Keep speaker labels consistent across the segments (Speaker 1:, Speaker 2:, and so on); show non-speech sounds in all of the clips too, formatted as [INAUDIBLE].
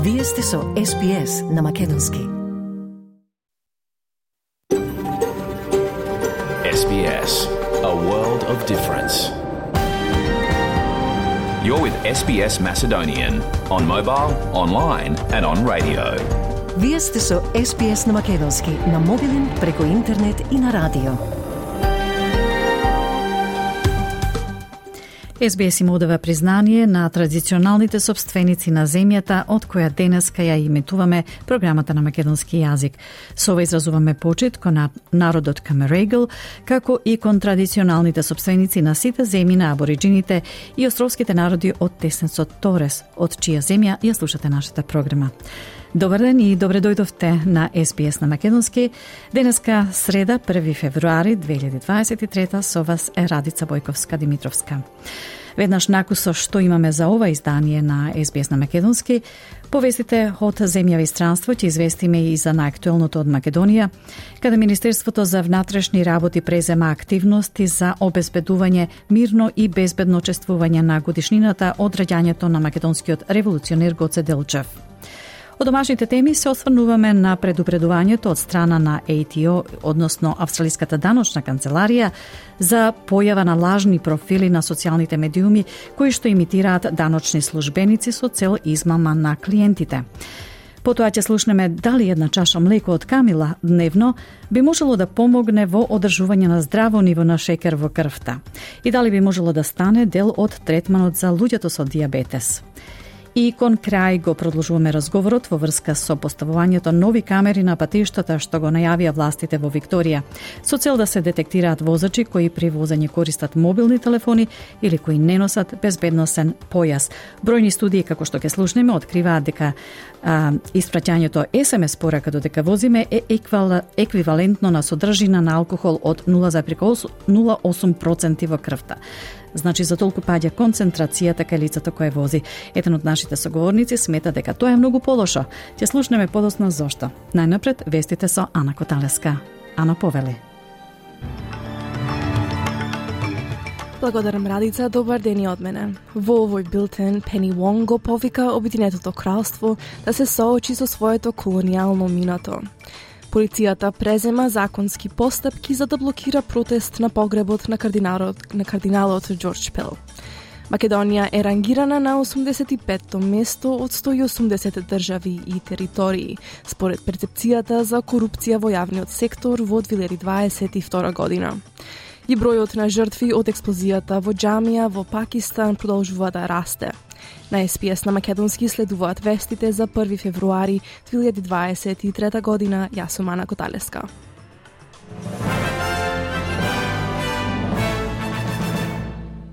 Speaker 1: Вие сте со SPS на Македонски.
Speaker 2: SBS, a world of difference. You're with SBS Macedonian on mobile, online, and on radio.
Speaker 1: Вие сте со SPS на Македонски на мобилен, преку интернет и на радио.
Speaker 3: СБС им одава признание на традиционалните собственици на земјата од која денеска ја иметуваме програмата на македонски јазик. Со ова изразуваме почит кон народот Камерегл, како и кон традиционалните собственици на сите земји на абориджините и островските народи од Теснецот Торес, од чија земја ја слушате нашата програма. Добар ден и добре дојдовте на СПС на Македонски. Денеска среда, 1 февруари 2023 со вас е Радица Бојковска Димитровска. Веднаш накусо што имаме за ова издание на СБС на Македонски, повестите од земјава и странство ќе известиме и за наактуелното од Македонија, каде Министерството за внатрешни работи презема активности за обезбедување мирно и безбедно чествување на годишнината од раѓањето на македонскиот револуционер Гоце Делчев. Од домашните теми се осврнуваме на предупредувањето од страна на ATO, односно Австралиската даночна канцеларија, за појава на лажни профили на социјалните медиуми кои што имитираат даночни службеници со цел измама на клиентите. Потоа ќе слушнеме дали една чаша млеко од камила дневно би можело да помогне во одржување на здраво ниво на шекер во крвта и дали би можело да стане дел од третманот за луѓето со диабетес. И кон крај го продолжуваме разговорот во врска со поставувањето нови камери на патиштата што го најавија властите во Викторија, со цел да се детектираат возачи кои при возење користат мобилни телефони или кои не носат безбедносен појас. Бројни студии, како што ќе слушнеме, откриваат дека а, испраќањето SMS порака додека возиме е еквивалентно на содржина на алкохол од 0,08% во крвта. Значи за толку паѓа концентрацијата кај лицето кое вози. Еден од нашите соговорници смета дека тоа е многу полошо. Ќе слушнеме подоцна зошто. Најнапред вестите со Ана Коталеска. Ана повели.
Speaker 4: Благодарам Радица, добар ден и од мене. Во овој билтен Пени Вонг го повика Обединетото кралство да се соочи со своето колонијално минато. Полицијата презема законски постапки за да блокира протест на погребот на кардиналот, на кардиналот Џорџ Пел. Македонија е рангирана на 85-то место од 180 држави и територии, според перцепцијата за корупција во јавниот сектор во 2022 година и бројот на жртви од експлозијата во џамија во Пакистан продолжува да расте. На СПС на Македонски следуваат вестите за 1 февруари 2023 година. Јас сум Ана Коталеска.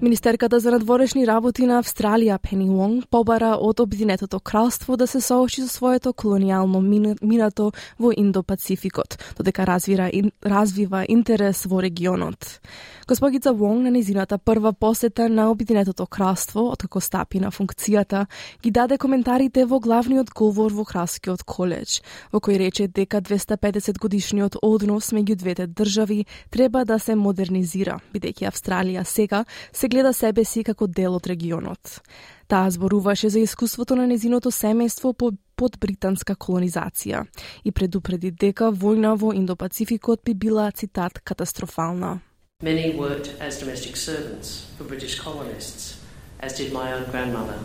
Speaker 4: Министерката за надворешни работи на Австралија Пени Вонг побара од Обединетото кралство да се соочи со своето колонијално минато во Индо-Пацификот, додека развира, развива интерес во регионот. Госпогица Вонг на незината прва посета на Обединетото кралство, откако стапи на функцијата, ги даде коментарите во главниот говор во Кралскиот коледж, во кој рече дека 250 годишниот однос меѓу двете држави треба да се модернизира, бидејќи Австралија сега се гледа себе си како дел од регионот. Таа зборуваше за искуството на незиното семејство по под британска колонизација и предупреди дека војна во Индопацификот би била, цитат, катастрофална.
Speaker 5: Many worked as domestic servants for British colonists, as did my own grandmother.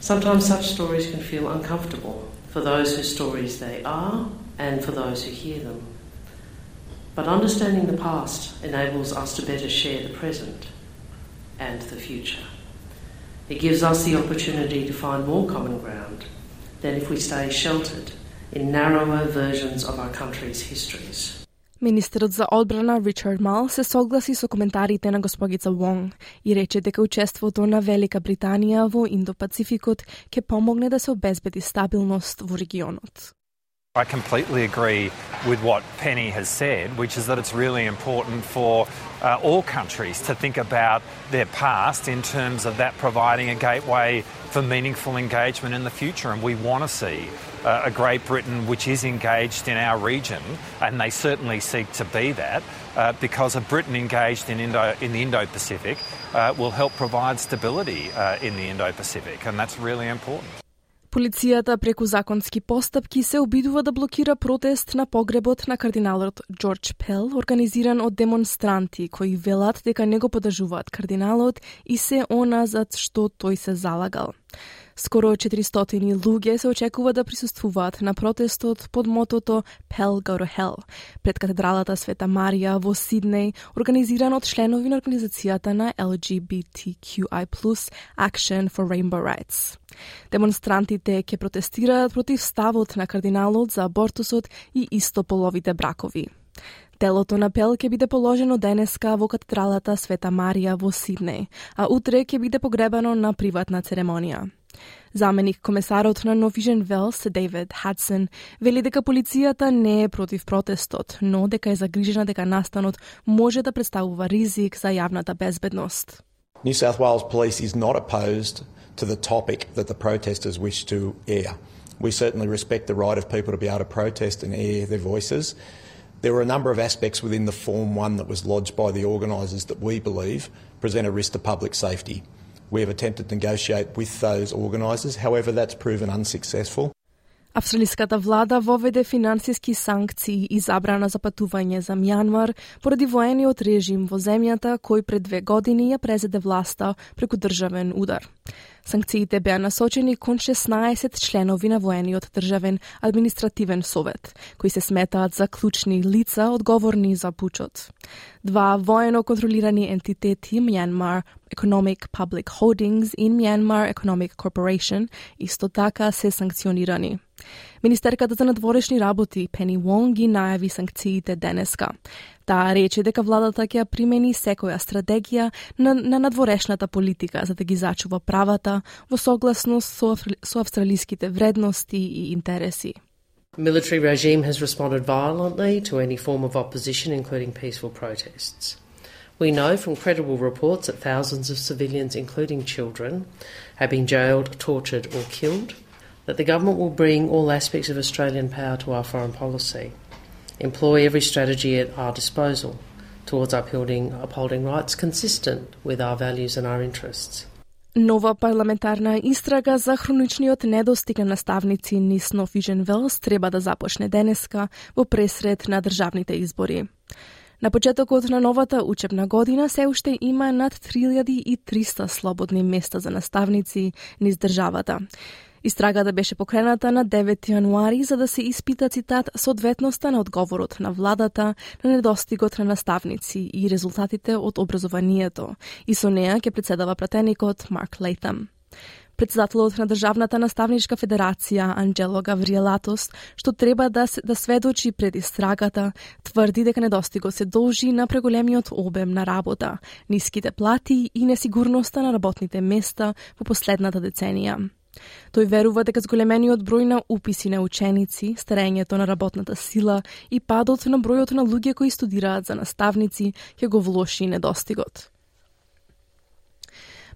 Speaker 5: Sometimes such stories can feel uncomfortable for those whose stories they are and for those who hear them. But understanding the past enables us to better share the present and the future. It gives us the opportunity to find more common ground than if we stay sheltered in narrower versions of our country's histories.
Speaker 4: Министерот за одбрана Ричард Мал се согласи со коментарите на господица Вонг и рече дека учеството на Велика Британија во Индо-Пацификот ќе помогне да се обезбеди стабилност во регионот.
Speaker 6: I completely agree with what Penny has said, which is that it's really important for uh, all countries to think about their past in terms of that providing a gateway for meaningful engagement in the future. And we want to see uh, a Great Britain which is engaged in our region, and they certainly seek to be that, uh, because a Britain engaged in, Indo, in the Indo Pacific uh, will help provide stability uh, in the Indo Pacific, and that's really important.
Speaker 4: Полицијата преку законски постапки се обидува да блокира протест на погребот на кардиналот Джордж Пел, организиран од демонстранти кои велат дека не го подржуваат кардиналот и се она за што тој се залагал. Скоро 400 луѓе се очекува да присуствуваат на протестот под мотото Pell Go to Hell пред катедралата Света Марија во Сиднеј, организиран од членови на организацијата на LGBTQI+ Action for Rainbow Rights. Демонстрантите ќе протестираат против ставот на кардиналот за абортусот и истополовите бракови. Телото на Пел ќе биде положено денеска во катедралата Света Марија во Сиднеј, а утре ќе биде погребано на приватна церемонија. Заменик комесарот на Новижен Велс, Дейвид Хадсон, вели дека полицијата не е против протестот, но дека е загрижена дека настанот може да представува ризик за јавната безбедност.
Speaker 7: New South Wales Police is not opposed to the topic that the protesters wish to air. We certainly respect the right of people to be able to protest and air their voices. There were a number of aspects within the Form 1 that was lodged by the organisers that we believe present a risk to public safety. We have attempted to negotiate with those organisers, however, that's proven unsuccessful.
Speaker 4: Австралиската влада воведе финансиски санкции и забрана за патување за Мјанмар поради воениот режим во земјата кој пред две години ја презеде власта преку државен удар. Санкциите беа насочени кон 16 членови на воениот државен административен совет, кои се сметаат за клучни лица одговорни за пучот. Два воено контролирани ентитети, Myanmar Economic Public Holdings и Myanmar Economic Corporation, исто така се санкционирани. Министерката за надворешни работи Пени Вонг ги најави санкциите денеска. Таа рече дека владата ќе примени секоја стратегија на, на надворешната политика за да ги зачува правата во согласност со, со австралиските вредности и интереси.
Speaker 5: Military regime has responded violently to any form of opposition, including peaceful protests. We know from credible reports that thousands of civilians, including children, have been jailed, tortured, or killed that the government will bring all aspects of Australian power to our foreign policy, employ every strategy at our disposal towards upholding, upholding rights consistent with our values and our interests.
Speaker 4: Нова парламентарна истрага за хроничниот недостиг на наставници низ Нофижен Велс треба да започне денеска во пресред на државните избори. На почетокот на новата учебна година се уште има над 3300 слободни места за наставници низ државата. Истрагата беше покрената на 9 јануари за да се испита цитат соодветноста на одговорот на владата на недостигот на наставници и резултатите од образованието. И со неа ќе председава пратеникот Марк Лейтам. Председателот на Државната наставничка федерација Анджело Гавриелатос, што треба да, да сведочи пред истрагата, тврди дека недостигот се должи на преголемиот обем на работа, ниските плати и несигурноста на работните места во последната деценија. Тој верува дека зголемениот број на уписи на ученици, старењето на работната сила и падот на бројот на луѓе кои студираат за наставници ќе го влоши недостигот.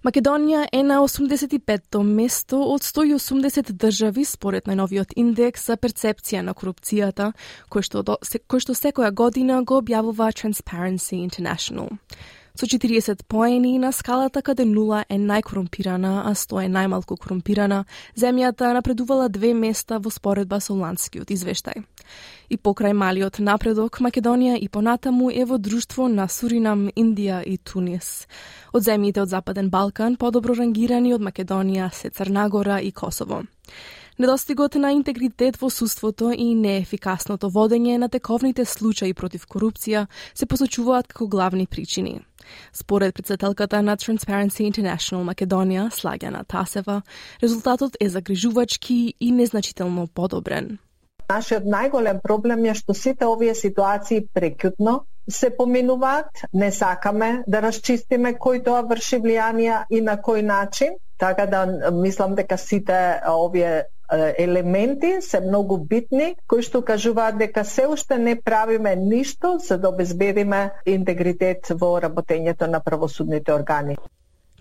Speaker 4: Македонија е на 85-то место од 180 држави според најновиот индекс за перцепција на корупцијата, кој што, кој што секоја година го објавува Transparency International со 40 поени на скалата каде нула е најкорумпирана, а 100 е најмалку корумпирана, земјата напредувала две места во споредба со ланскиот извештај. И покрај малиот напредок, Македонија и понатаму е во друштво на Суринам, Индија и Тунис. Од земјите од Западен Балкан подобро рангирани од Македонија се Црнагора и Косово. Недостигот на интегритет во суството и неефикасното водење на тековните случаи против корупција се посочуваат како главни причини. Според председателката на Transparency International Македонија, Слагјана Тасева, резултатот е загрижувачки и незначително подобрен.
Speaker 8: Нашиот најголем проблем е што сите овие ситуации прекјутно се поминуваат, не сакаме да расчистиме кој тоа врши влијанија и на кој начин, така да мислам дека сите овие елементи се многу битни кои што кажуваат дека се уште не правиме ништо за да обезбедиме интегритет во работењето на правосудните органи.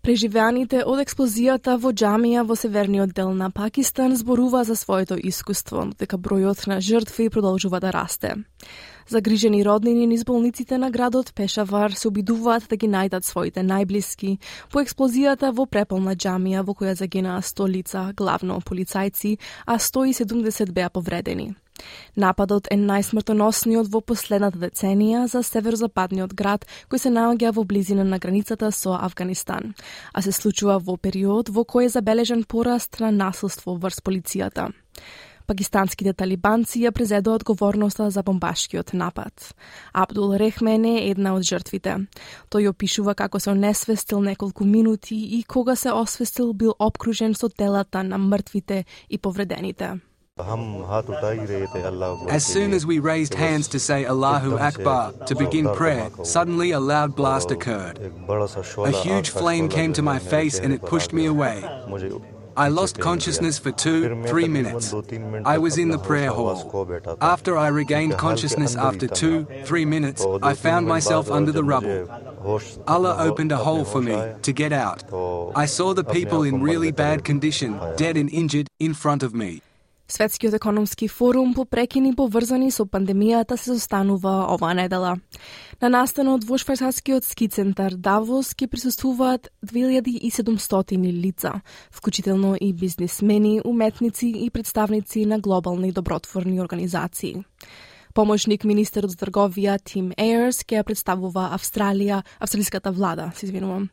Speaker 4: Преживеаните од експлозијата во џамија во северниот дел на Пакистан зборува за своето искуство, дека бројот на жртви продолжува да расте. Загрижени роднини низ болниците на градот Пешавар се обидуваат да ги најдат своите најблиски по експлозијата во преполна џамија во која загинаа 100 лица, главно полицајци, а 170 беа повредени. Нападот е најсмртоносниот во последната деценија за северозападниот град кој се наоѓа во близина на границата со Афганистан, а се случува во период во кој е забележен пораст на насилство врз полицијата. Пакистанските талибанци ја презедоа одговорноста за бомбашкиот напад. Абдул Рехмен е една од жртвите. Тој опишува како се онесвестил неколку минути и кога се освестил бил обкружен со телата на мртвите и повредените.
Speaker 9: As soon as we raised hands to say Allahu Akbar to begin prayer, suddenly a loud blast occurred. A huge flame came to my face and it pushed me away. I lost consciousness for two, three minutes. I was in the prayer hall. After I regained consciousness after two, three minutes, I found myself under the rubble. Allah opened a hole for me to get out. I saw the people in really bad condition, dead and injured, in front of me.
Speaker 4: Светскиот економски форум по прекини поврзани со пандемијата се состанува оваа недела. На настанот во швајцарскиот ски центар Давос ќе присуствуваат 2700 лица, вклучително и бизнисмени, уметници и представници на глобални добротворни организации. Помошник министерот за трговија Тим Ейерс ќе ја представува Австралија, австралиската влада, се извинувам.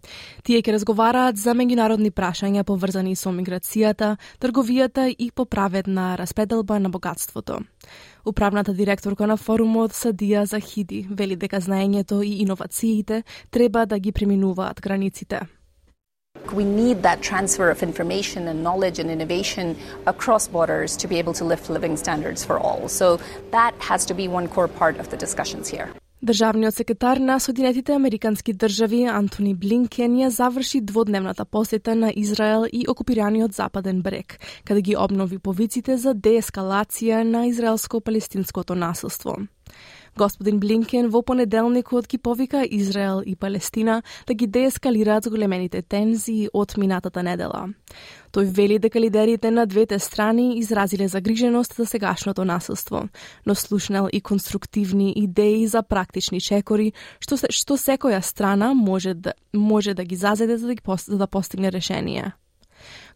Speaker 4: Тие ќе разговараат за меѓународни прашања поврзани со миграцијата, трговијата и поправедна распределба на богатството. Управната директорка на форумот Садија Захиди вели дека знаењето и иновациите треба да ги преминуваат границите.
Speaker 10: We need that transfer of information and knowledge and innovation across borders to be able to lift living standards for all. So that has to be one core part of the discussions here.
Speaker 4: Државниот секретар на Соединетите Американски држави Антони Блинкен ја заврши дводневната посета на Израел и окупираниот Западен брег, каде ги обнови повиците за деескалација на израелско-палестинското насилство. Господин Блинкен во понеделникот ги повика Израел и Палестина да ги деескалираат зголемените тензии од минатата недела. Тој вели дека лидерите на двете страни изразиле загриженост за сегашното насилство, но слушнал и конструктивни идеи за практични чекори што, што секоја страна може да, може да ги зазеде за да, за да постигне решение.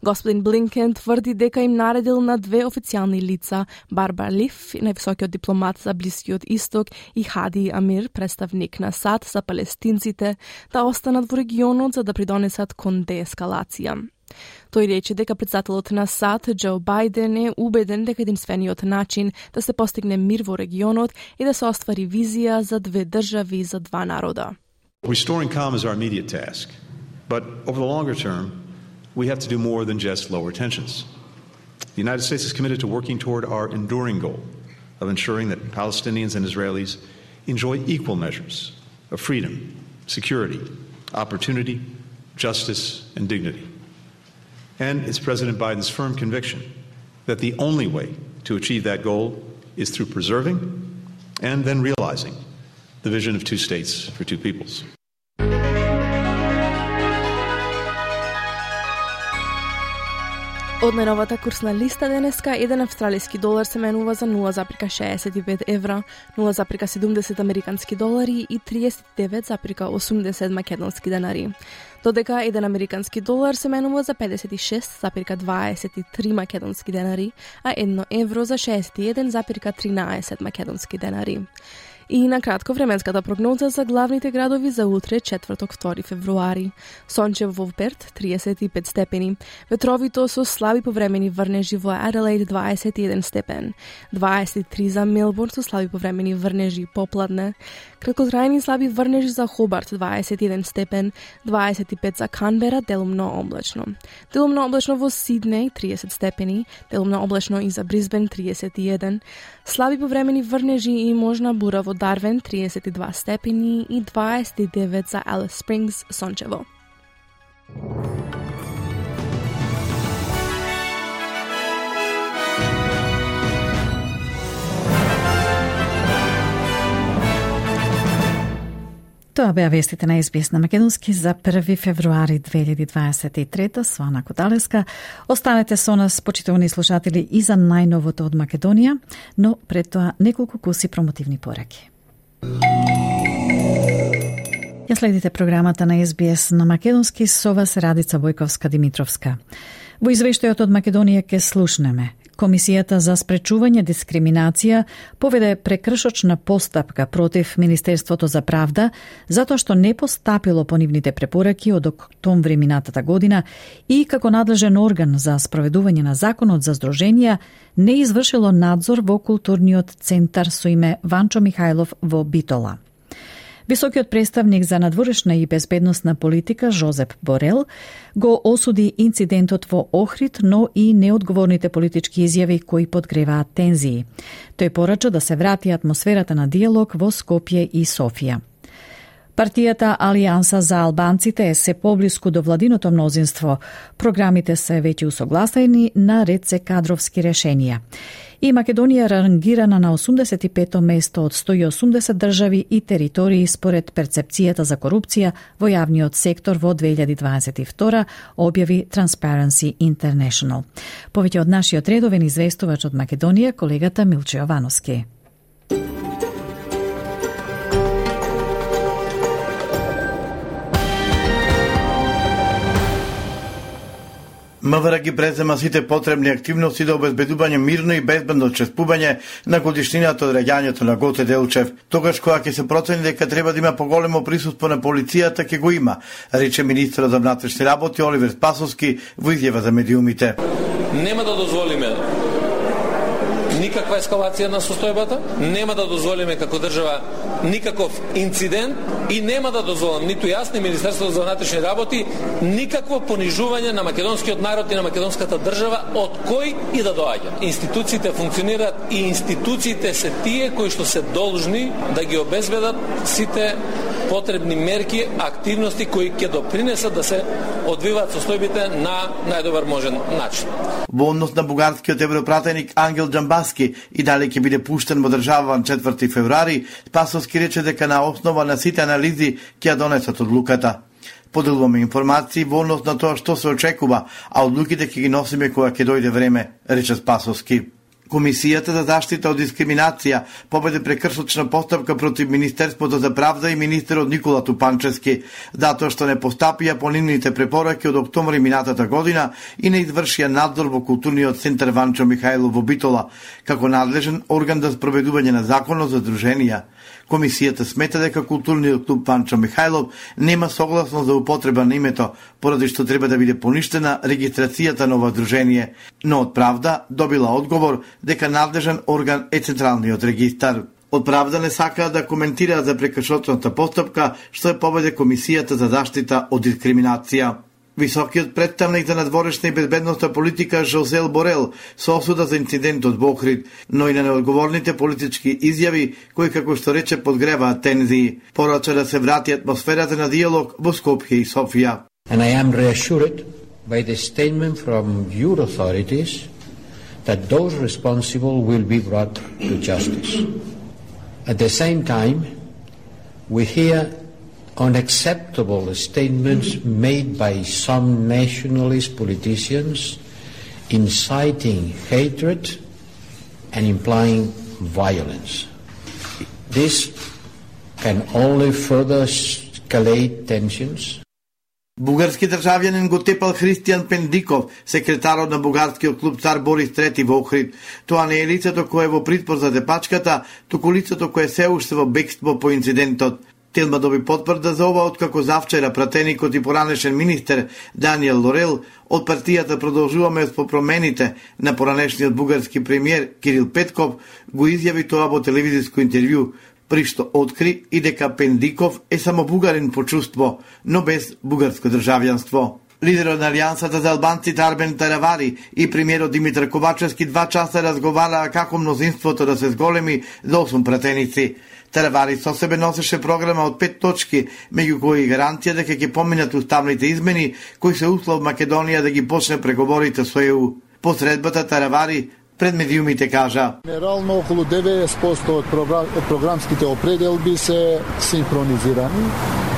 Speaker 4: Господин Блинкен тврди дека им наредил на две официјални лица, Барбар Лиф, највисокиот дипломат за Блискиот Исток, и Хади Амир, представник на САД за палестинците, да останат во регионот за да придонесат кон деескалација. Тој рече дека председателот на САД, Џо Бајден, е убеден дека единствениот начин да се постигне мир во регионот е да се оствари визија за две држави за два народа.
Speaker 11: Restoring calm is our immediate task, but over the longer term, we have to do more than just lower tensions. The United States is committed to working toward our enduring goal of ensuring that Palestinians and Israelis enjoy equal measures of freedom, security, opportunity, justice, and dignity. And it's President Biden's firm conviction that the only way to achieve that goal is through preserving and then realizing the vision of two states for two peoples.
Speaker 4: Од најновата курсна листа денеска, еден австралиски долар се менува за 0,65 евра, 0,70 американски долари и 39,80 македонски денари. Додека еден американски долар се менува за 56,23 македонски денари, а едно евро за 61,13 македонски денари. И на кратко временската прогноза за главните градови за утре, четврток 2 февруари. Сончев во Перт 35 степени, ветровито со слаби повремени врнежи во Аделаид 21 степен, 23 за Мелбурн со слаби повремени врнежи попладне, краткотрајни слаби врнежи за Хобарт 21 степен, 25 за Канбера делумно облачно. Делумно облачно во Сиднеј 30 степени, делумно облачно и за Брисбен 31, слаби повремени врнежи и можна бура во Дарвен 32 степени и 29 за Алис Спрингс сончево.
Speaker 3: Тоа беа вестите на СБС на Македонски за 1 февруари 2023 со Ана Коталеска. Останете со нас, почитувани слушатели, и за најновото од Македонија, но пред тоа неколку куси промотивни пораки. Ја следите програмата на СБС на Македонски со вас Радица Бојковска-Димитровска. Во извештајот од Македонија ке слушнеме Комисијата за спречување дискриминација поведе прекршочна постапка против Министерството за правда затоа што не постапило по нивните препораки од октомври минатата година и како надлежен орган за спроведување на законот за здруженија не извршило надзор во културниот центар со име Ванчо Михајлов во Битола. Високиот представник за надворешна и безбедносна политика Жозеп Борел го осуди инцидентот во Охрид, но и неодговорните политички изјави кои подгреваат тензии. Тој порача да се врати атмосферата на диалог во Скопје и Софија. Партијата Алијанса за албанците е се поблиску до владиното мнозинство. Програмите се веќе усогласени на ред се кадровски решенија и Македонија рангирана на 85-то место од 180 држави и територии според перцепцијата за корупција во јавниот сектор во 2022 објави Transparency International. Повеќе од нашиот редовен известувач од Македонија, колегата Милче Јовановски.
Speaker 12: МВР ги презема сите потребни активности за обезбедување мирно и безбедно чествување на годишнината од раѓањето на Гоце Делчев. Тогаш кога ќе се процени дека треба да има поголемо присуство на полицијата, ќе го има, рече министерот за внатрешни работи Оливер Спасовски во изјава за медиумите.
Speaker 13: Нема да дозволиме никаква ескалација на состојбата, нема да дозволиме како држава никаков инцидент и нема да дозволам ниту јас, ни Министерството за внатрешни работи никакво понижување на македонскиот народ и на македонската држава од кој и да доаѓа. Институциите функционираат и институциите се тие кои што се должни да ги обезбедат сите потребни мерки, активности кои ќе допринесат да се одвиваат состојбите на најдобар можен начин.
Speaker 12: Во однос на бугарскиот европратеник Ангел Джамбаски и дали ќе биде пуштен во држава на 4 февруари, Спасовски рече дека на основа на сите анализи ќе ја донесат одлуката. Поделуваме информации во однос на тоа што се очекува, а одлуките ќе ги носиме кога ќе дојде време, рече Спасовски. Комисијата за заштита од дискриминација победе прекршочна постапка против Министерството за правда и министерот Никола Тупанчески, затоа што не постапија по нивните препораки од октомври минатата година и не извршија надзор во културниот центар Ванчо Михајлов во Битола, како надлежен орган за спроведување на законот за друженија. Комисијата смета дека културниот клуб Панчо Михајлов нема согласно за употреба на името, поради што треба да биде поништена регистрацијата на ова дружение, но од правда добила одговор дека надлежен орган е Централниот регистар. Од правда не сакаа да коментираат за прекршотната постапка што е поведе Комисијата за заштита од дискриминација. Високиот представник за надворешна и безбедностна политика Жозел Борел со осуда за инцидентот во Охрид, но и на неодговорните политички изјави кои како што рече подгреваат тензии. Порача да се врати атмосферата на диалог во Скопје и Софија.
Speaker 14: And I am reassured by the statement from your authorities that those responsible will be brought to justice. At the same time, we hear unacceptable statements made by some nationalist politicians inciting hatred and implying violence. This can only further escalate tensions.
Speaker 12: Бугарски државјанин го тепал Христијан Пендиков, секретарот на бугарскиот клуб Цар Борис III во Охрид. Тоа не е лицето кое е во притвор за депачката, туку лицето кое се уште во бегство по инцидентот. Телма доби потврда за ова откако завчера пратеникот и поранешен министер Даниел Лорел од партијата продолжуваме по промените на поранешниот бугарски премиер Кирил Петков го изјави тоа во телевизиско интервју при што откри и дека Пендиков е само бугарин по чувство, но без бугарско државјанство. Лидерот на Алијансата за албанците Арбен Таравари и премиерот Димитар Ковачевски два часа разговараа како мнозинството да се зголеми за 8 пратеници. Таравари со себе носеше програма од пет точки, меѓу кои гаранција дека ќе поминат уставните измени, кои се услов Македонија да ги почне преговорите со ЕУ. Посредбата Таравари пред медиумите кажа.
Speaker 15: Генерално околу 90% од, програм, од програмските определби се синхронизирани.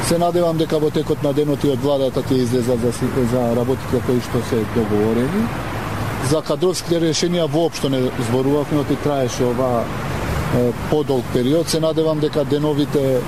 Speaker 15: Се надевам дека во текот на денот и од владата ќе излезат за, за работите кои што се договорени. За кадровските решенија воопшто не зборувавме, оти траеше ова подолг период. Се надевам дека деновите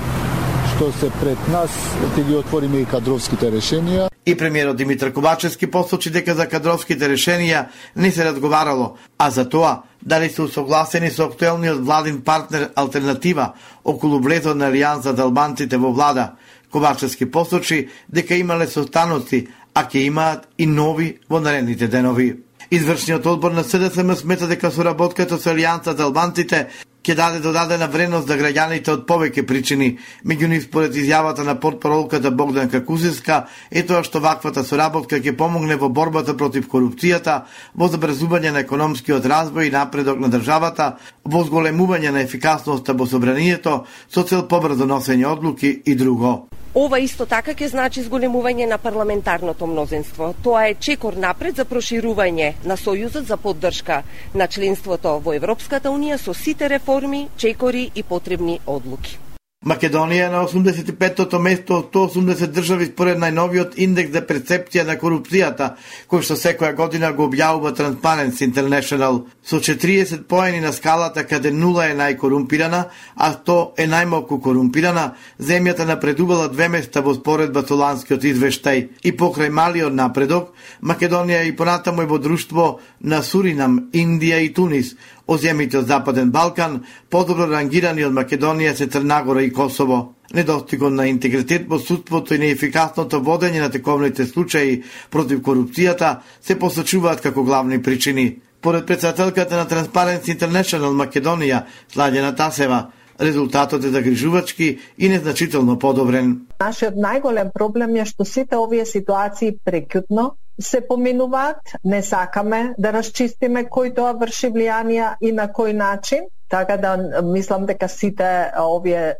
Speaker 15: што се пред нас, ќе ги отвориме и кадровските решенија.
Speaker 12: И премиерот Димитар Ковачевски посочи дека за кадровските решенија не се разговарало, а за тоа дали се усогласени со актуелниот владин партнер алтернатива околу влезо на Алијанс за албанците во влада. Ковачевски посочи дека имале состаноци, а ќе имаат и нови во наредните денови. Извршниот одбор на СДСМ смета дека соработката со Алијанса за албанците ќе даде додадена вредност за граѓаните од повеќе причини. Меѓу нив според изјавата на портпаролката Богдан Какузиска, е тоа што ваквата соработка ќе помогне во борбата против корупцијата, во забрзување на економскиот развој и напредок на државата, во зголемување на ефикасноста во собранието со цел побрзо носење одлуки и друго.
Speaker 16: Ова исто така ќе значи зголемување на парламентарното мнозинство. Тоа е чекор напред за проширување на Сојузот за поддршка на членството во Европската Унија со сите реформи, чекори и потребни одлуки.
Speaker 12: Македонија е на 85-тото место од 180 држави според најновиот индекс за перцепција на корупцијата, кој што секоја година го објавува Transparency International. Со 40 поени на скалата каде нула е најкорумпирана, а 100 е најмалку корумпирана, земјата напредувала две места во споредба со ланскиот извештај. И покрај малиот напредок, Македонија и понатаму е во друштво на Суринам, Индија и Тунис, Од земјите од Западен Балкан, подобро рангирани од Македонија се Црнагора и Косово. Недостигот на интегритет во судството и неефикасното водење на тековните случаи против корупцијата се посочуваат како главни причини. Поред председателката на Transparency International Македонија, Сладјана Тасева, резултатот е загрижувачки и незначително подобрен.
Speaker 8: Нашиот најголем проблем е што сите овие ситуации прекјутно се поминуваат, не сакаме да расчистиме кој тоа врши влијанија и на кој начин, така да мислам дека сите овие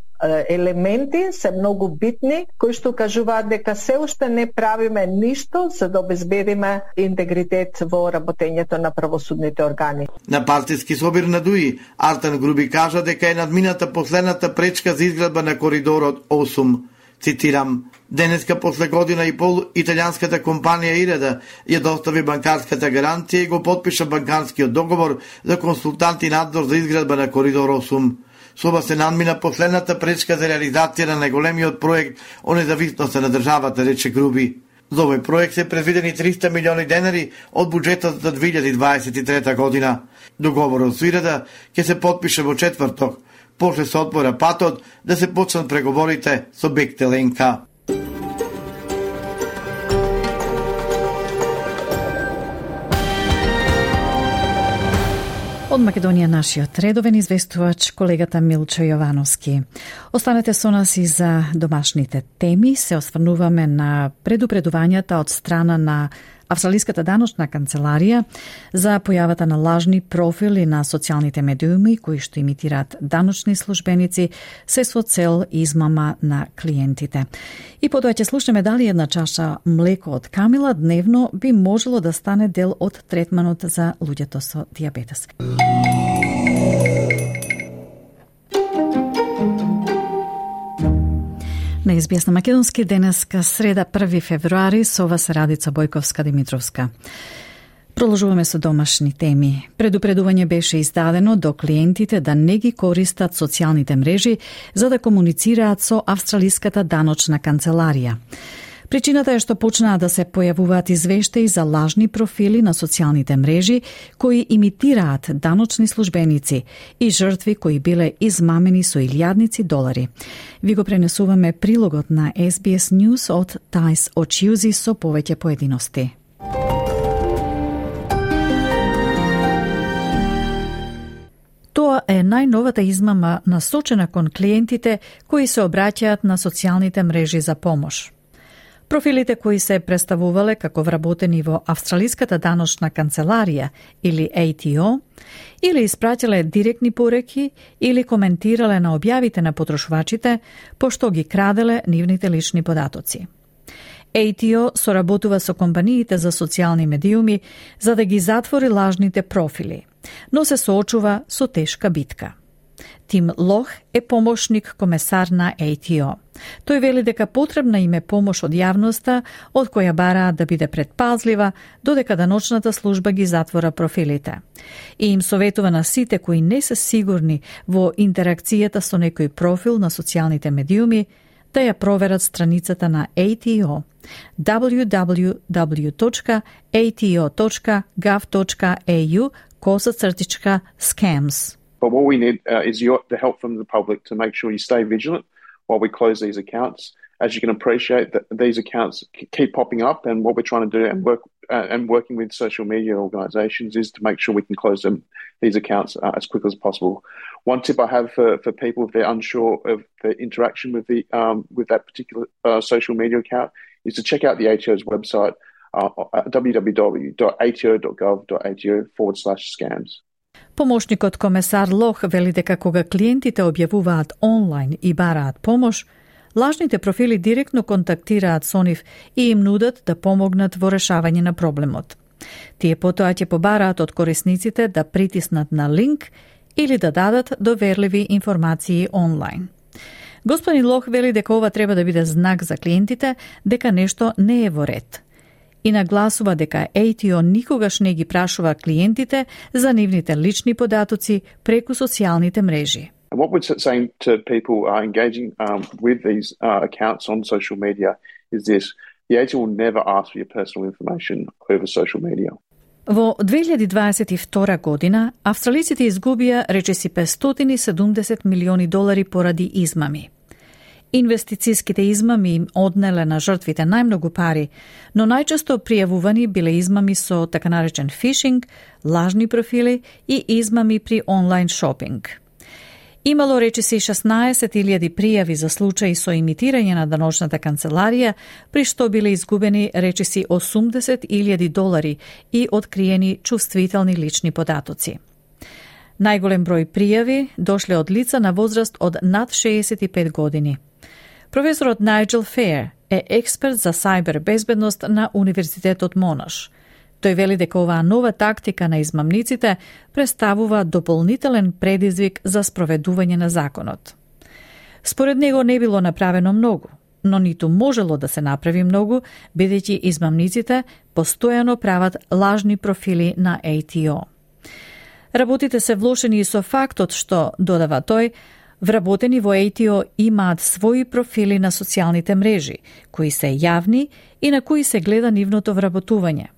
Speaker 8: елементи се многу битни, кои што кажуваат дека се уште не правиме ништо за да обезбедиме интегритет во работењето на правосудните органи.
Speaker 12: На партиски собир на Дуи, Артан Груби кажа дека е надмината последната пречка за изградба на коридорот 8 Цитирам, денеска после година и пол италијанската компанија Иреда ја достави банкарската гаранција, и го подпиша банкарскиот договор за консултанти надзор за изградба на коридор 8. Соба се надмина последната пречка за реализација на најголемиот проект о независноста на државата, рече Груби. За овој проект се предвидени 300 милиони денари од буџетот за 2023 година. Договорот со Ирада ќе се подпише во четврток, после се отвора патот да се почнат преговорите со Бектеленка.
Speaker 3: Од Македонија нашиот редовен известувач колегата Милчо Јовановски. Останете со нас и за домашните теми. Се осврнуваме на предупредувањата од страна на Австралиската даночна канцеларија за појавата на лажни профили на социјалните медиуми кои што имитираат даночни службеници се со цел измама на клиентите. И потоа ќе слушаме дали една чаша млеко од камила дневно би можело да стане дел од третманот за луѓето со диабетес. На СБС на Македонски денеска среда 1 февруари со вас Радица Бојковска Димитровска. Проложуваме со домашни теми. Предупредување беше издадено до клиентите да не ги користат социјалните мрежи за да комуницираат со Австралиската даночна канцеларија. Причината е што почнаа да се појавуваат извештаи за лажни профили на социјалните мрежи кои имитираат даночни службеници и жртви кои биле измамени со илјадници долари. Ви го пренесуваме прилогот на SBS News од Тајс Очиузи со повеќе поединости. Тоа е најновата измама насочена кон клиентите кои се обраќаат на социјалните мрежи за помош. Профилите кои се представувале како вработени во Австралиската даночна канцеларија или ATO, или испраќале директни пореки или коментирале на објавите на потрошувачите, пошто ги краделе нивните лични податоци. ATO соработува со компаниите за социјални медиуми за да ги затвори лажните профили – но се соочува со тешка битка. Тим Лох е помошник комесар на ATO. Тој вели дека потребна им е помош од јавноста, од која бараат да биде предпазлива, додека даночната служба ги затвора профилите. И им советува на сите кои не се сигурни во интеракцијата со некој профил на социјалните медиуми, да ја проверат страницата на ATO www.ato.gov.au косацртичка scams.
Speaker 17: But what we need uh, is your, the help from the public to make sure you stay vigilant while we close these accounts. As you can appreciate, that these accounts keep popping up, and what we're trying to do and work uh, and working with social media organisations is to make sure we can close them these accounts uh, as quickly as possible. One tip I have for, for people if they're unsure of the interaction with the um, with that particular uh, social media account is to check out the ATO's website uh, at www.ato.gov.au forward slash scams.
Speaker 3: Помошникот комесар Лох вели дека кога клиентите објавуваат онлайн и бараат помош, лажните профили директно контактираат со нив и им нудат да помогнат во решавање на проблемот. Тие потоа ќе побараат од корисниците да притиснат на линк или да дадат доверливи информации онлайн. Господин Лох вели дека ова треба да биде знак за клиентите дека нешто не е во ред – и нагласува дека ATO никогаш не ги прашува клиентите за нивните лични податоци преку социјалните мрежи.
Speaker 17: And what we're saying to people uh, engaging um, with these uh, accounts on social media is this. The ATO will never ask for your personal information over social media.
Speaker 3: Во 2022 година, австралиците изгубија речиси 570 милиони долари поради измами. Инвестицијските измами им однеле на жртвите најмногу пари, но најчесто пријавувани биле измами со така наречен фишинг, лажни профили и измами при онлайн шопинг. Имало речиси 16.000 пријави за случаи со имитирање на даночната канцеларија, при што биле изгубени речиси 80.000 долари и откриени чувствителни лични податоци. Најголем број пријави дошле од лица на возраст од над 65 години – Професорот Најджел Феер е експерт за сајбер безбедност на Универзитетот Монаш. Тој вели дека оваа нова тактика на измамниците представува дополнителен предизвик за спроведување на законот. Според него не било направено многу, но ниту можело да се направи многу, бидејќи измамниците постојано прават лажни профили на ATO. Работите се влошени и со фактот што, додава тој, Вработени во ATO имаат своји профили на социјалните мрежи, кои се јавни и на кои се гледа нивното вработување.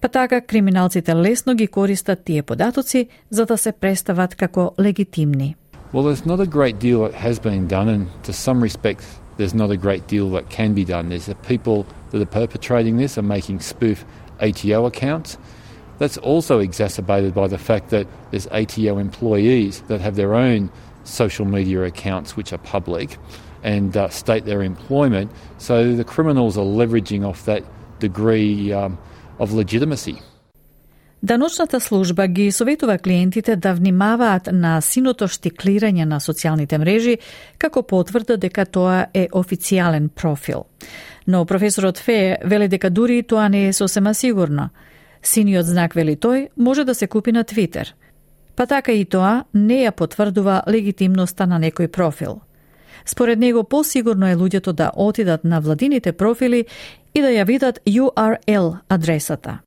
Speaker 3: Па така, криминалците лесно ги користат тие податоци за да се престават како легитимни.
Speaker 18: Well, there's not a great deal that has been done, and to some respects, there's not a great deal that can be done. There's the people that are perpetrating this are making spoof ATO accounts. That's also exacerbated by the fact that there's ATO employees that have their own social media accounts which are public and uh, state their employment. So the criminals are leveraging off that degree um, of legitimacy.
Speaker 3: Даночната служба ги советува клиентите да внимаваат на синото штиклирање на социјалните мрежи, како потврда дека тоа е официјален профил. Но професорот Фе вели дека дури тоа не е сосема сигурно. Синиот знак, вели тој, може да се купи на Твитер – па така и тоа не ја потврдува легитимноста на некој профил. Според него посигурно е луѓето да отидат на владините профили и да ја видат URL адресата.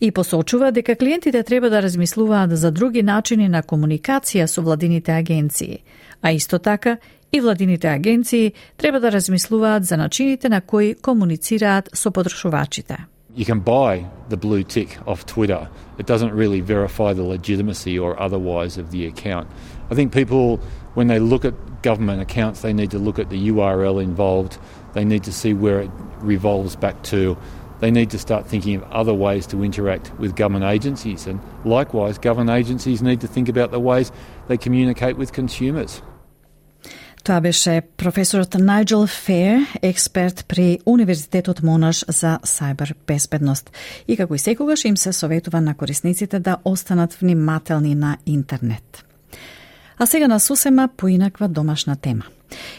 Speaker 3: И посочува дека клиентите треба да размислуваат за други начини на комуникација со владините агенции, а исто така и владините агенции треба да размислуваат за начините на кои комуницираат со потрошувачите.
Speaker 18: You can buy the blue tick off Twitter. It doesn't really verify the legitimacy or otherwise of the account. I think people, when they look at government accounts, they need to look at the URL involved. They need to see where it revolves back to. They need to start thinking of other ways to interact with government agencies. And likewise, government agencies need to think about the ways they communicate with consumers.
Speaker 3: Тоа беше професорот Најджел Фер, експерт при Универзитетот Монаш за сајбер безбедност. И како и секогаш им се советува на корисниците да останат внимателни на интернет. А сега на сосема поинаква домашна тема.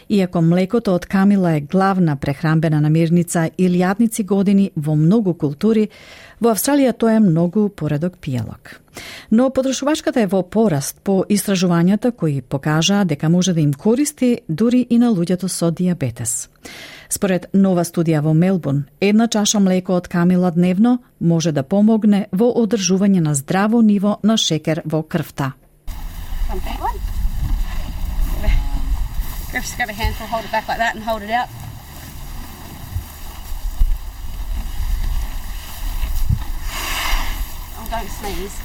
Speaker 3: Иако млекото од камила е главна прехрамбена намирница и лјадници години во многу култури, во Австралија тоа е многу поредок пијалок. Но потрошувачката е во пораст по истражувањата кои покажаа дека може да им користи дури и на луѓето со диабетес. Според нова студија во Мелбурн, една чаша млеко од камила дневно може да помогне во одржување на здраво ниво на шекер во крвта.
Speaker 19: Griff's grab a handful, hold it back like that and hold it out. Oh, don't sneeze.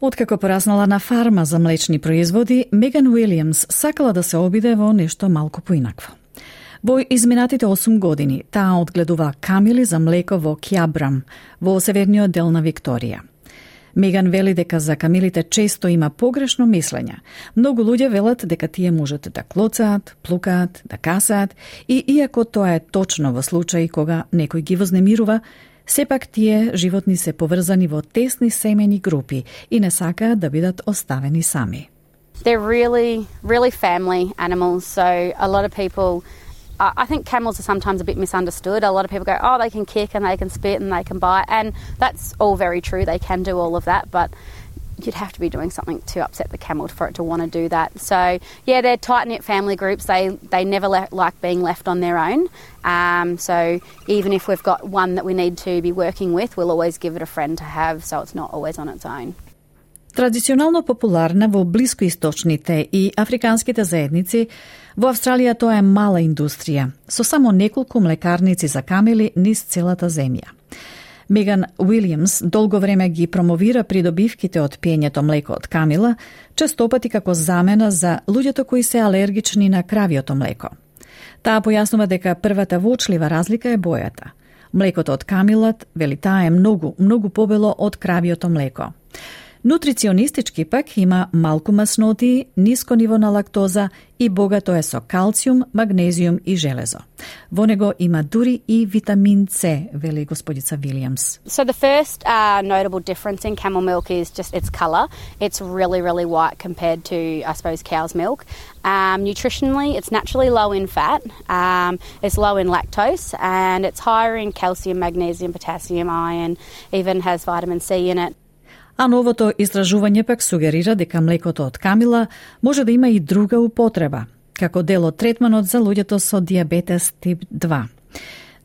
Speaker 3: Откако пораснала на фарма за млечни производи, Меган Уилјамс сакала да се обиде во нешто малку поинакво. Во изминатите 8 години таа одгледува камили за млеко во Кјабрам, во северниот дел на Викторија – Меган вели дека за камилите често има погрешно мислење. Многу луѓе велат дека тие можат да клоцаат, плукаат, да касаат и иако тоа е точно во случај кога некој ги вознемирува, сепак тие животни се поврзани во тесни семени групи и не сакаат да бидат оставени сами.
Speaker 19: They're really, really family animals, so a lot of people I think camels are sometimes a bit misunderstood. A lot of people go, oh, they can kick and they can spit and they can bite, and that's all very true. They can do all of that, but you'd have to be doing something to upset the camel for it to want to do that. So yeah, they're tight knit family groups. They they never le- like being left on their own. Um, so even if we've got one that we need to be working with, we'll always give it a friend to have, so it's not always on its own.
Speaker 3: Традиционално популарна во блискоисточните и африканските заедници, во Австралија тоа е мала индустрија, со само неколку млекарници за камели низ целата земја. Меган Уилјамс долго време ги промовира придобивките од пиењето млеко од камила, честопати како замена за луѓето кои се алергични на кравиото млеко. Таа појаснува дека првата вочлива разлика е бојата. Млекото од камилат, вели таа е многу, многу побело од кравиото млеко. Nutricionistički pak ima malku masnotiji, nisko nivo na laktoza i bogato je so kalcijum, magnezijum i železo. Vonego ima duri i vitamin C, veli gospođica Williams.
Speaker 19: So the first uh, notable difference in camel milk is just its color. It's really, really white compared to, I suppose, cow's milk. Um, nutritionally, it's naturally low in fat, um, it's low in lactose, and it's higher in calcium, magnesium, potassium, iron, even has vitamin C in it.
Speaker 3: А новото истражување пак сугерира дека млекото од камила може да има и друга употреба, како дел од третманот за луѓето со диабетес тип 2.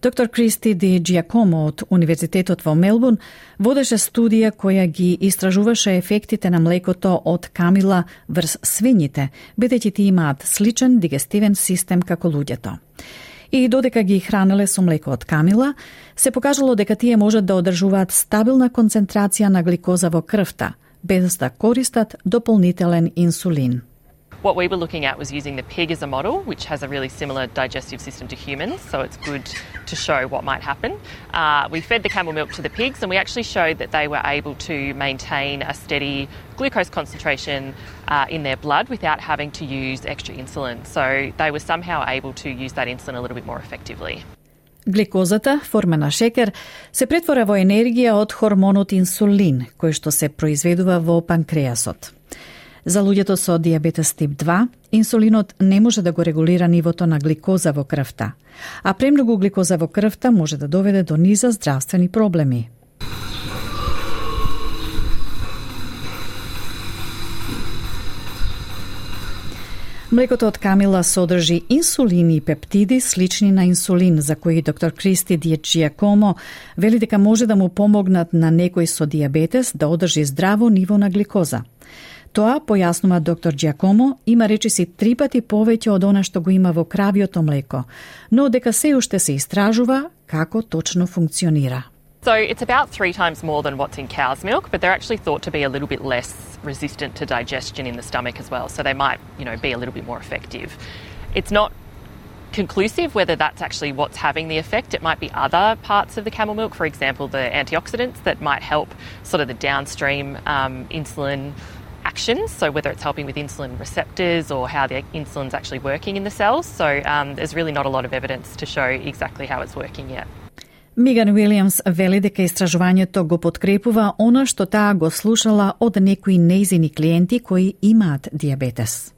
Speaker 3: Доктор Кристи Ди Джиакомо од Универзитетот во Мелбурн водеше студија која ги истражуваше ефектите на млекото од камила врз свињите, бидејќи тие имаат сличен дигестивен систем како луѓето и додека ги хранеле со млеко од камила, се покажало дека тие можат да одржуваат стабилна концентрација на гликоза во крвта, без да користат дополнителен инсулин.
Speaker 20: What we were looking at was using the pig as a model, which has a really similar digestive system to humans, so it's good to show what might happen. Uh, we fed the camel milk to the pigs, and we actually showed that they were able to maintain a steady glucose concentration uh, in their blood without having to use extra insulin. So they were somehow able to use that insulin a little bit more effectively.
Speaker 3: Гликозата, форма на шекер, се претвора во енергија од хормонот инсулин, кој што се произведува во панкреасот. За луѓето со диабетес тип 2, инсулинот не може да го регулира нивото на гликоза во крвта, а премногу гликоза во крвта може да доведе до низа здравствени проблеми. Млекото од камила содржи инсулини и пептиди слични на инсулин, за кои доктор Кристи Диечиакомо вели дека може да му помогнат на некој со диабетес да одржи здраво ниво на гликоза. Тоа, појаснува доктор Джакомо, има речиси три пати повеќе од она што го има во кравиото млеко, но дека се уште се истражува како точно функционира.
Speaker 20: So it's about three times more than what's in cow's milk, but they're actually thought to be a little bit less resistant to digestion in the stomach as well. So they might, you know, be a little bit more effective. It's not conclusive whether that's actually what's having the effect. It might be other parts of the camel milk, for example, the antioxidants that might help sort of the downstream um, insulin actions, so whether it's helping with insulin receptors or how the insulin's actually working in the cells. So um, there's really not a lot of evidence to show exactly how it's working yet.
Speaker 3: Миган Уилиамс вели дека истражувањето го подкрепува она што таа го слушала од некои неизини клиенти кои имаат диабетес.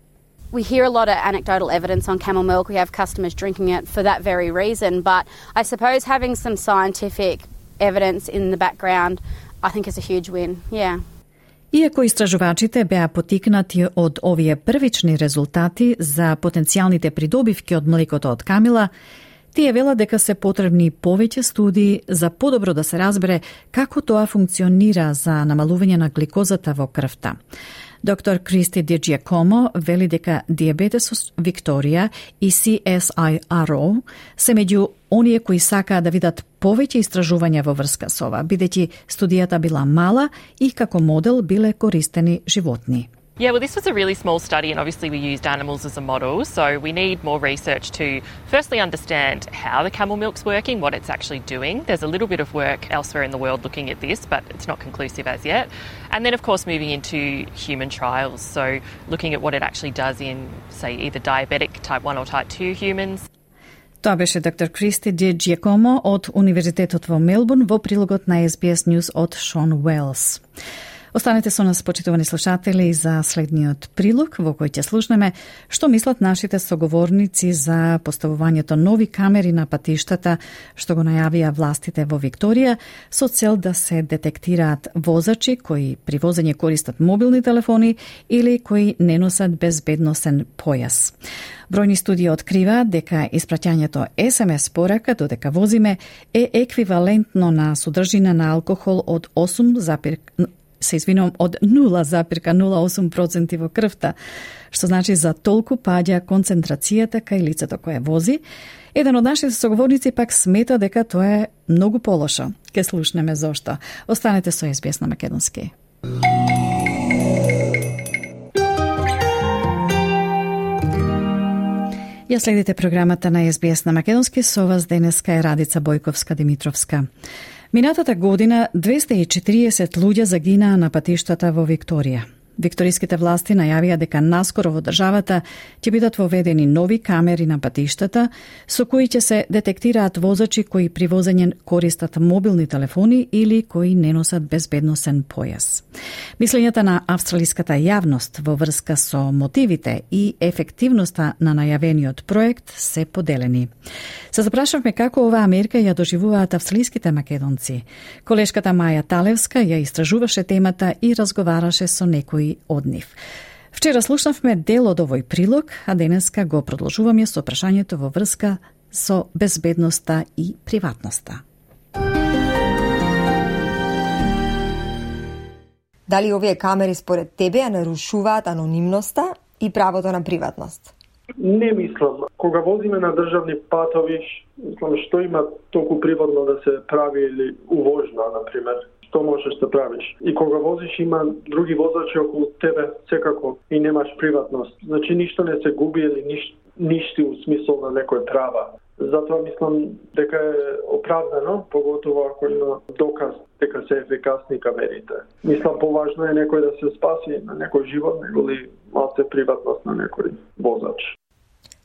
Speaker 19: we hear a lot of anecdotal evidence on camel milk. We have customers drinking it for that very reason. But I suppose having some scientific evidence in the background, I think is a huge win. Yeah.
Speaker 3: Иако истражувачите беа потикнати од овие првични резултати за потенцијалните придобивки од млекото од камила, тие велат дека се потребни повеќе студии за подобро да се разбере како тоа функционира за намалување на гликозата во крвта. Доктор Кристи Ди Джиакомо вели дека диабетесот Викторија и CSIRO се меѓу оние кои сакаа да видат повеќе истражувања во врска со ова, бидејќи студијата била мала и како модел биле користени животни.
Speaker 20: Yeah, well, this was a really small study, and obviously we used animals as a model. So we need more research to firstly understand how the camel milk's working, what it's actually doing. There's a little bit of work elsewhere in the world looking at this, but it's not conclusive as yet. And then, of course, moving into human trials. So looking at what it actually does in, say, either diabetic type 1 or type 2 humans.
Speaker 3: Тоа беше доктор Кристи Ди Джиакомо од Универзитетот во Мелбурн во прилогот на SBS News од Шон Уелс. Останете со нас, почитувани слушатели, за следниот прилог во кој ќе слушнеме што мислат нашите соговорници за поставувањето нови камери на патиштата што го најавија властите во Викторија со цел да се детектираат возачи кои при возење користат мобилни телефони или кои не носат безбедносен појас. Бројни студии открива дека испраќањето СМС порака додека возиме е еквивалентно на содржина на алкохол од 8, се извинувам, од 0,08% во крвта, што значи за толку паѓа концентрацијата кај лицето кое вози. Еден од нашите соговорници пак смета дека тоа е многу полошо. Ке слушнеме зошто. Останете со SBS на Македонски. Ја следите програмата на SBS на Македонски со вас денеска е Радица Бојковска Димитровска. Минатата година 240 луѓе загинаа на патиштата во Викторија. Викториските власти најавија дека наскоро во државата ќе бидат воведени нови камери на патиштата со кои ќе се детектираат возачи кои при возење користат мобилни телефони или кои не носат безбедносен појас. Мислењата на австралиската јавност во врска со мотивите и ефективноста на најавениот проект се поделени. Се запрашавме како оваа мерка ја доживуваат австралиските македонци. Колешката Маја Талевска ја истражуваше темата и разговараше со некои од нив. Вчера слушнавме дел од овој прилог, а денеска го продолжуваме со прашањето во врска со безбедноста и приватноста.
Speaker 21: Дали овие камери според тебе ја нарушуваат анонимноста и правото на приватност?
Speaker 22: Не мислам. Кога возиме на државни патови, мислам што има толку приватно да се прави или увожна, например, што можеш да правиш. И кога возиш има други возачи околу тебе, секако и немаш приватност. Значи ништо не се губи или ниш, ништи у смисол на некој права. Затоа мислам дека е оправдано, поготово ако има доказ дека се ефикасни камерите. Мислам поважно е некој да се спаси на некој живот, него ли малце приватност на некој возач.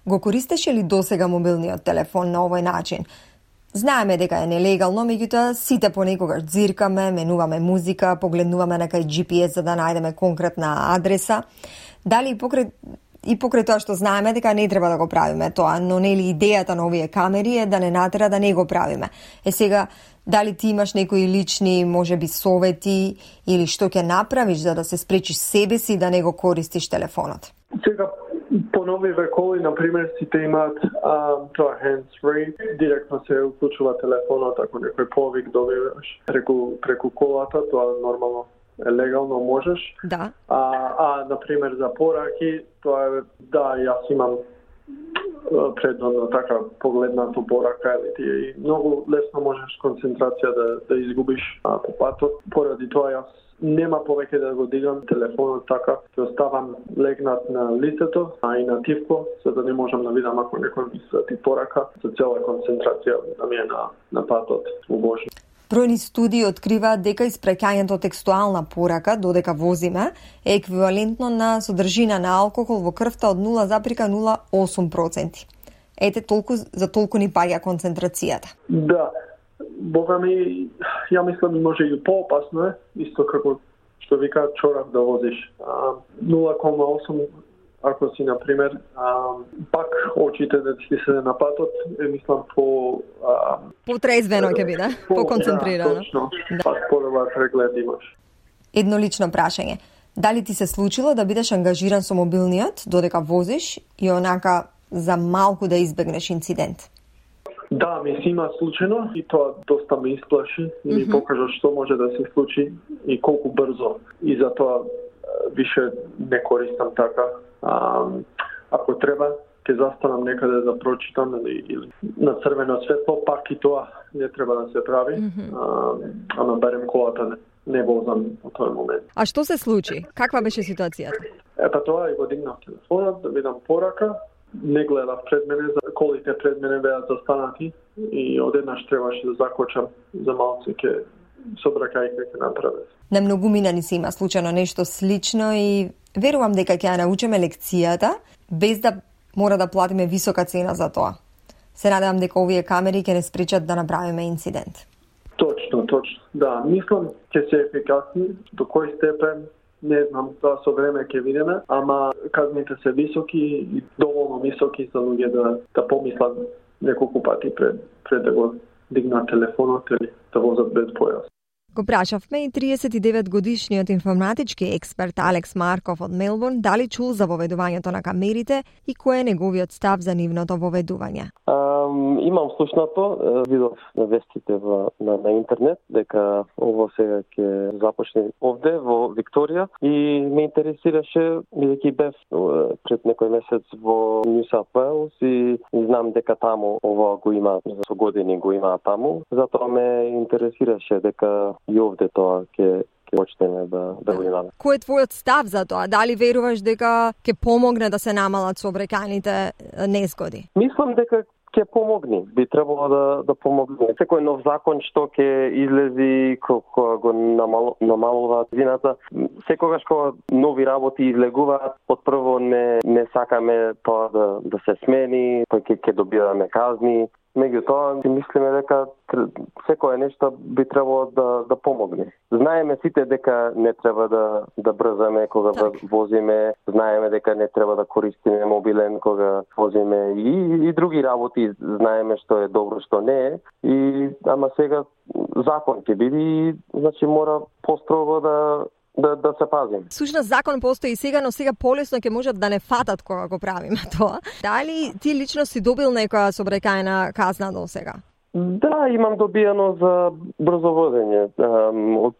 Speaker 21: Го користеше ли досега мобилниот телефон на овој начин? Знаеме дека е нелегално, меѓутоа сите понекогаш дзиркаме, менуваме музика, погледнуваме на кај GPS за да најдеме конкретна адреса. Дали покрај и покрај тоа што знаеме дека не треба да го правиме тоа, но нели идејата на овие камери е да не натера да не го правиме. Е сега, дали ти имаш некои лични, може би, совети или што ќе направиш за да се спречиш себе си да не го користиш телефонот?
Speaker 22: Сега, по нови векови, например, сите имаат а, тоа hands-free, директно се уклучува телефонот ако некој повик добиваш преку, преку колата, тоа нормално е легално можеш.
Speaker 21: Да.
Speaker 22: А, а например за пораки, тоа е да јас имам предно така погледнато порака или ти и многу лесно можеш концентрација да, да изгубиш а, по патот. Поради тоа јас нема повеќе да го дигам телефонот така, ќе оставам легнат на лицето, а и на тивко, за да не можам да видам ако некој ми ти порака, за цела концентрација да ми е на, на патот во Божи.
Speaker 21: Бројни студии откриваат дека испраќањето текстуална порака додека возиме е еквивалентно на содржина на алкохол во крвта од 0,08%. Ете толку за толку ни паѓа концентрацијата.
Speaker 22: Да, Бога ми, ја мислам и може и поопасно е, исто како што вика чорак да возиш. 0,8 ако си, например, а, пак очите да ти се на патот, е, мислам, по... А,
Speaker 21: Потрезвено ќе биде, по-концентрирано.
Speaker 22: Да, точно. Да. Пак по-добар преглед имаш.
Speaker 21: Едно лично прашање. Дали ти се случило да бидеш ангажиран со мобилниот додека возиш и онака за малку да избегнеш инцидент?
Speaker 22: Да, ми се има случено и тоа доста ме исплаши и ми mm -hmm. покажа што може да се случи и колку брзо. И затоа више не користам така. А, ако треба, ќе застанам некаде да прочитам или, или на црвено светло, пак и тоа не треба да се прави. Mm -hmm. а, ама барем колата не, не возам во тој момент.
Speaker 21: А што се случи? Каква беше ситуацијата?
Speaker 22: Епа тоа и го дигнав телефонот да видам порака, не гледав пред мене, колите пред мене беа застанати и одеднаш требаше да закочам за малце ке собракај ќе направи.
Speaker 21: На многу минани се има случано нешто слично и верувам дека ќе ја научиме лекцијата без да мора да платиме висока цена за тоа. Се надевам дека овие камери ќе не спречат да направиме инцидент.
Speaker 22: Точно, точно. Да, мислам ќе се ефикасни до кој степен не знам, тоа со време ќе видиме, ама казните се високи и доволно високи за луѓе да, да помислат неколку пати пред, пред да го дигнат телефонот или да возат без појас.
Speaker 21: Го прашавме и 39 годишниот информатички експерт Алекс Марков од Мелбурн дали чул за воведувањето на камерите и кој е неговиот став за нивното воведување.
Speaker 23: Um, имам слушнато, видов на вестите во, на, на интернет дека ово сега ќе започне овде во Викторија и ме интересираше бидејќи бев пред некој месец во Нью Саут Уелс и, знам дека таму ова го има за години го има таму, затоа ме интересираше дека и овде тоа ќе ќе почнеме да да го имаме.
Speaker 21: Кој е твојот став за тоа? Дали веруваш дека ќе помогне да се намалат сообраќајните незгоди?
Speaker 23: Мислам дека ќе помогне. Би требало да да помогне. Секој нов закон што ќе излези кога го намал, намалува вината, секогаш кога нови работи излегуваат, прво не не сакаме тоа да да се смени, па ќе ќе добиваме казни, Меѓутоа, си мислиме дека секое нешто би требало да, да помогне. Знаеме сите дека не треба да, да брзаме кога так. возиме, знаеме дека не треба да користиме мобилен кога возиме и, и други работи знаеме што е добро, што не е. И, ама сега закон ќе биде и значи мора построго да да, да се пазим.
Speaker 21: Сушност закон постои сега, но сега полесно ќе можат да не фатат кога го правиме [LAUGHS] тоа. Дали ти лично си добил некоја собрекајна казна до сега?
Speaker 23: Да, имам добијано за брзо водење,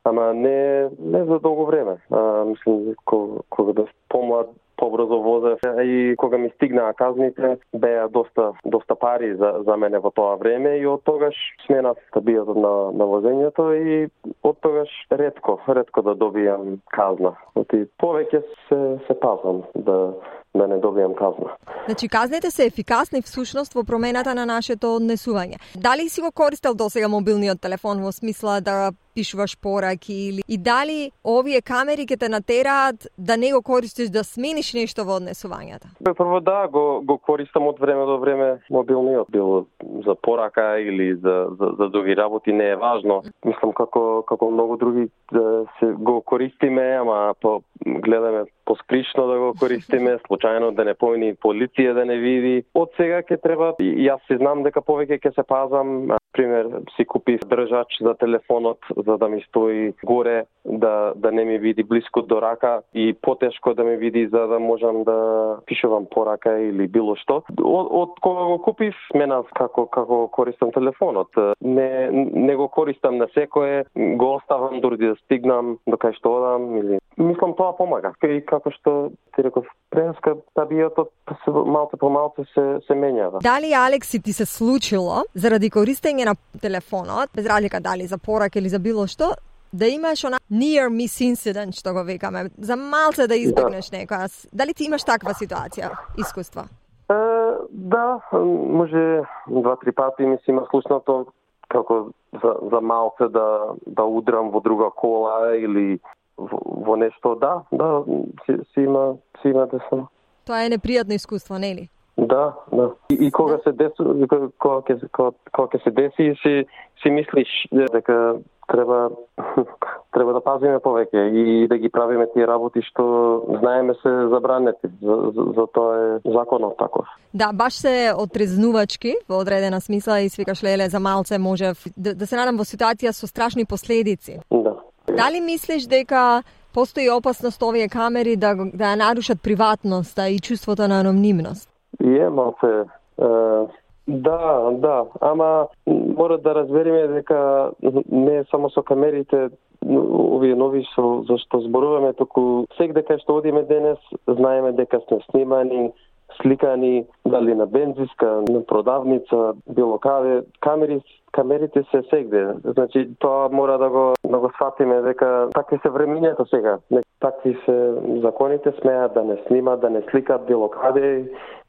Speaker 23: ама не, не за долго време. А, мислим, кога, кога да помлад побрзо возев и кога ми стигнаа казните беа доста доста пари за за мене во тоа време и од тогаш смена стабилно на на возењето и од тогаш ретко ретко да добијам казна. Оти повеќе се се пазам да да не добијам казна.
Speaker 21: Значи казните се ефикасни всушност во промената на нашето однесување. Дали си го користел досега мобилниот телефон во смисла да пишуваш пораки или и дали овие камери ќе те натераат да не го користиш да смениш нешто во однесувањата?
Speaker 23: Прво да, го, го користам од време до време мобилниот, било за порака или за, за, за други работи, не е важно. Мислам како, како многу други да се го користиме, ама по, гледаме поскришно да го користиме, [LAUGHS] случајно да не помини полиција да не види. Од сега ќе треба, јас си знам дека повеќе ќе се пазам, пример си купив држач за телефонот за да ми стои горе, да, да не ми види блиско до рака и потешко да ми види за да можам да пишувам порака или било што. Од, од кога го купив, менав како како користам телефонот. Не не го користам на секое, го оставам дури да стигнам до кај што одам или мислам тоа помага. И како што ти реков, преска табијата малце по малце се се менјава.
Speaker 21: Дали Алекси ти се случило заради користење на телефонот, без разлика дали за порак или за било што, да имаш она near miss incident, што го викаме, за малце да избегнеш да. некоја. Дали ти имаш таква ситуација, искуство?
Speaker 23: Е, да, може два-три пати ми се има слушнато како за, за малце да, да удрам во друга кола или во, во нешто, да, да, си, си има, си има да сам.
Speaker 21: Тоа е непријатно искуство, нели?
Speaker 23: Да, да. И, и кога се деси, кога ќе кога, кога ќе се деси, си си мислиш дека треба [LAUGHS] треба да пазиме повеќе и да ги правиме тие работи што знаеме се забранети. За, за, за тоа е законот таков.
Speaker 21: Да, баш се отрезнувачки во одредена смисла и свикаш леле за малце може да, да се надам во ситуација со страшни последици.
Speaker 23: Да.
Speaker 21: Дали мислиш дека постои опасност овие камери да да ја нарушат приватноста и чувството на анонимност?
Speaker 23: И е малце Да, да, ама мора да разбереме дека не само со камерите овие нови со зашто зборуваме, току секаде кај што одиме денес, знаеме дека сме снимани, сликани, дали на бензиска, на продавница, било каде, камери камерите се сегде. Значи тоа мора да го да го сватиме дека такви се времињата сега. Такви се законите смеат да не снимат, да не сликат било каде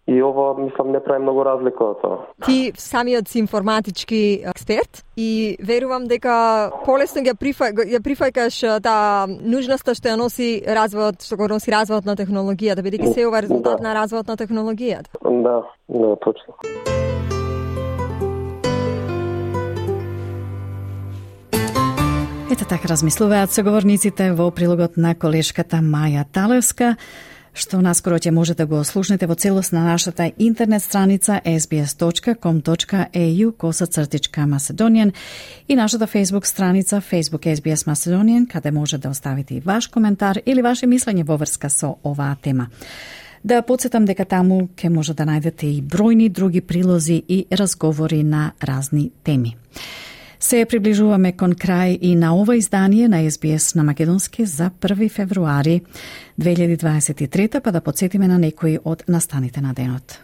Speaker 23: И ово, мислам, не прави многу разлика од тоа.
Speaker 21: Ти самиот си информатички експерт и верувам дека полесно ја, прифа, ја прифаќаш таа нужноста што ја носи развојот, што го носи развојот на технологијата, бидејќи се ова резултат да. на развојот на технологијата.
Speaker 23: Да, да, точно.
Speaker 3: Ете така размислуваат соговорниците во прилогот на колешката Маја Талевска што наскоро ќе можете да го слушнете во целост на нашата интернет страница sbs.com.au коса цртичка Macedonian и нашата Facebook страница Facebook SBS Macedonian, каде може да оставите и ваш коментар или ваше мислење во врска со оваа тема. Да подсетам дека таму ќе може да најдете и бројни други прилози и разговори на разни теми. Се приближуваме кон крај и на ова издание на SBS на Македонски за 1 февруари 2023, па да подсетиме на некои од настаните на денот.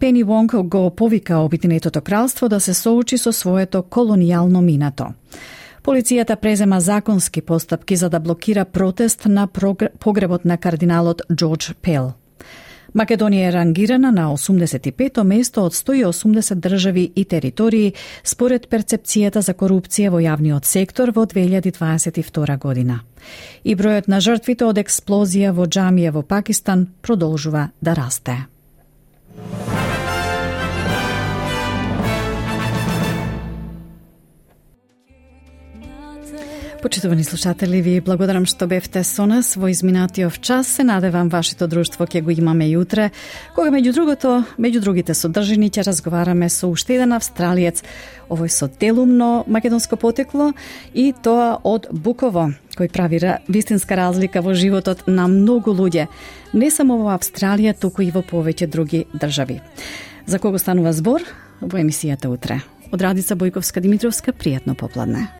Speaker 3: Пени Вонг го повика Обединетото кралство да се соучи со своето колонијално минато. Полицијата презема законски постапки за да блокира протест на погребот на кардиналот Джордж Пел. Македонија е рангирана на 85-то место од 180 држави и територии според перцепцијата за корупција во јавниот сектор во 2022 година. И бројот на жртвите од експлозија во џамија во Пакистан продолжува да расте. Почитувани слушатели, ви благодарам што бевте со нас во изминатиот час. Се надевам вашето друштво ќе го имаме и утре, кога меѓу другото, меѓу другите содржини ќе разговараме со уште еден австралиец, овој со делумно македонско потекло и тоа од Буково, кој прави вистинска разлика во животот на многу луѓе, не само во Австралија, туку и во повеќе други држави. За кого станува збор во емисијата утре? Од Радица Бојковска Димитровска, пријатно попладне.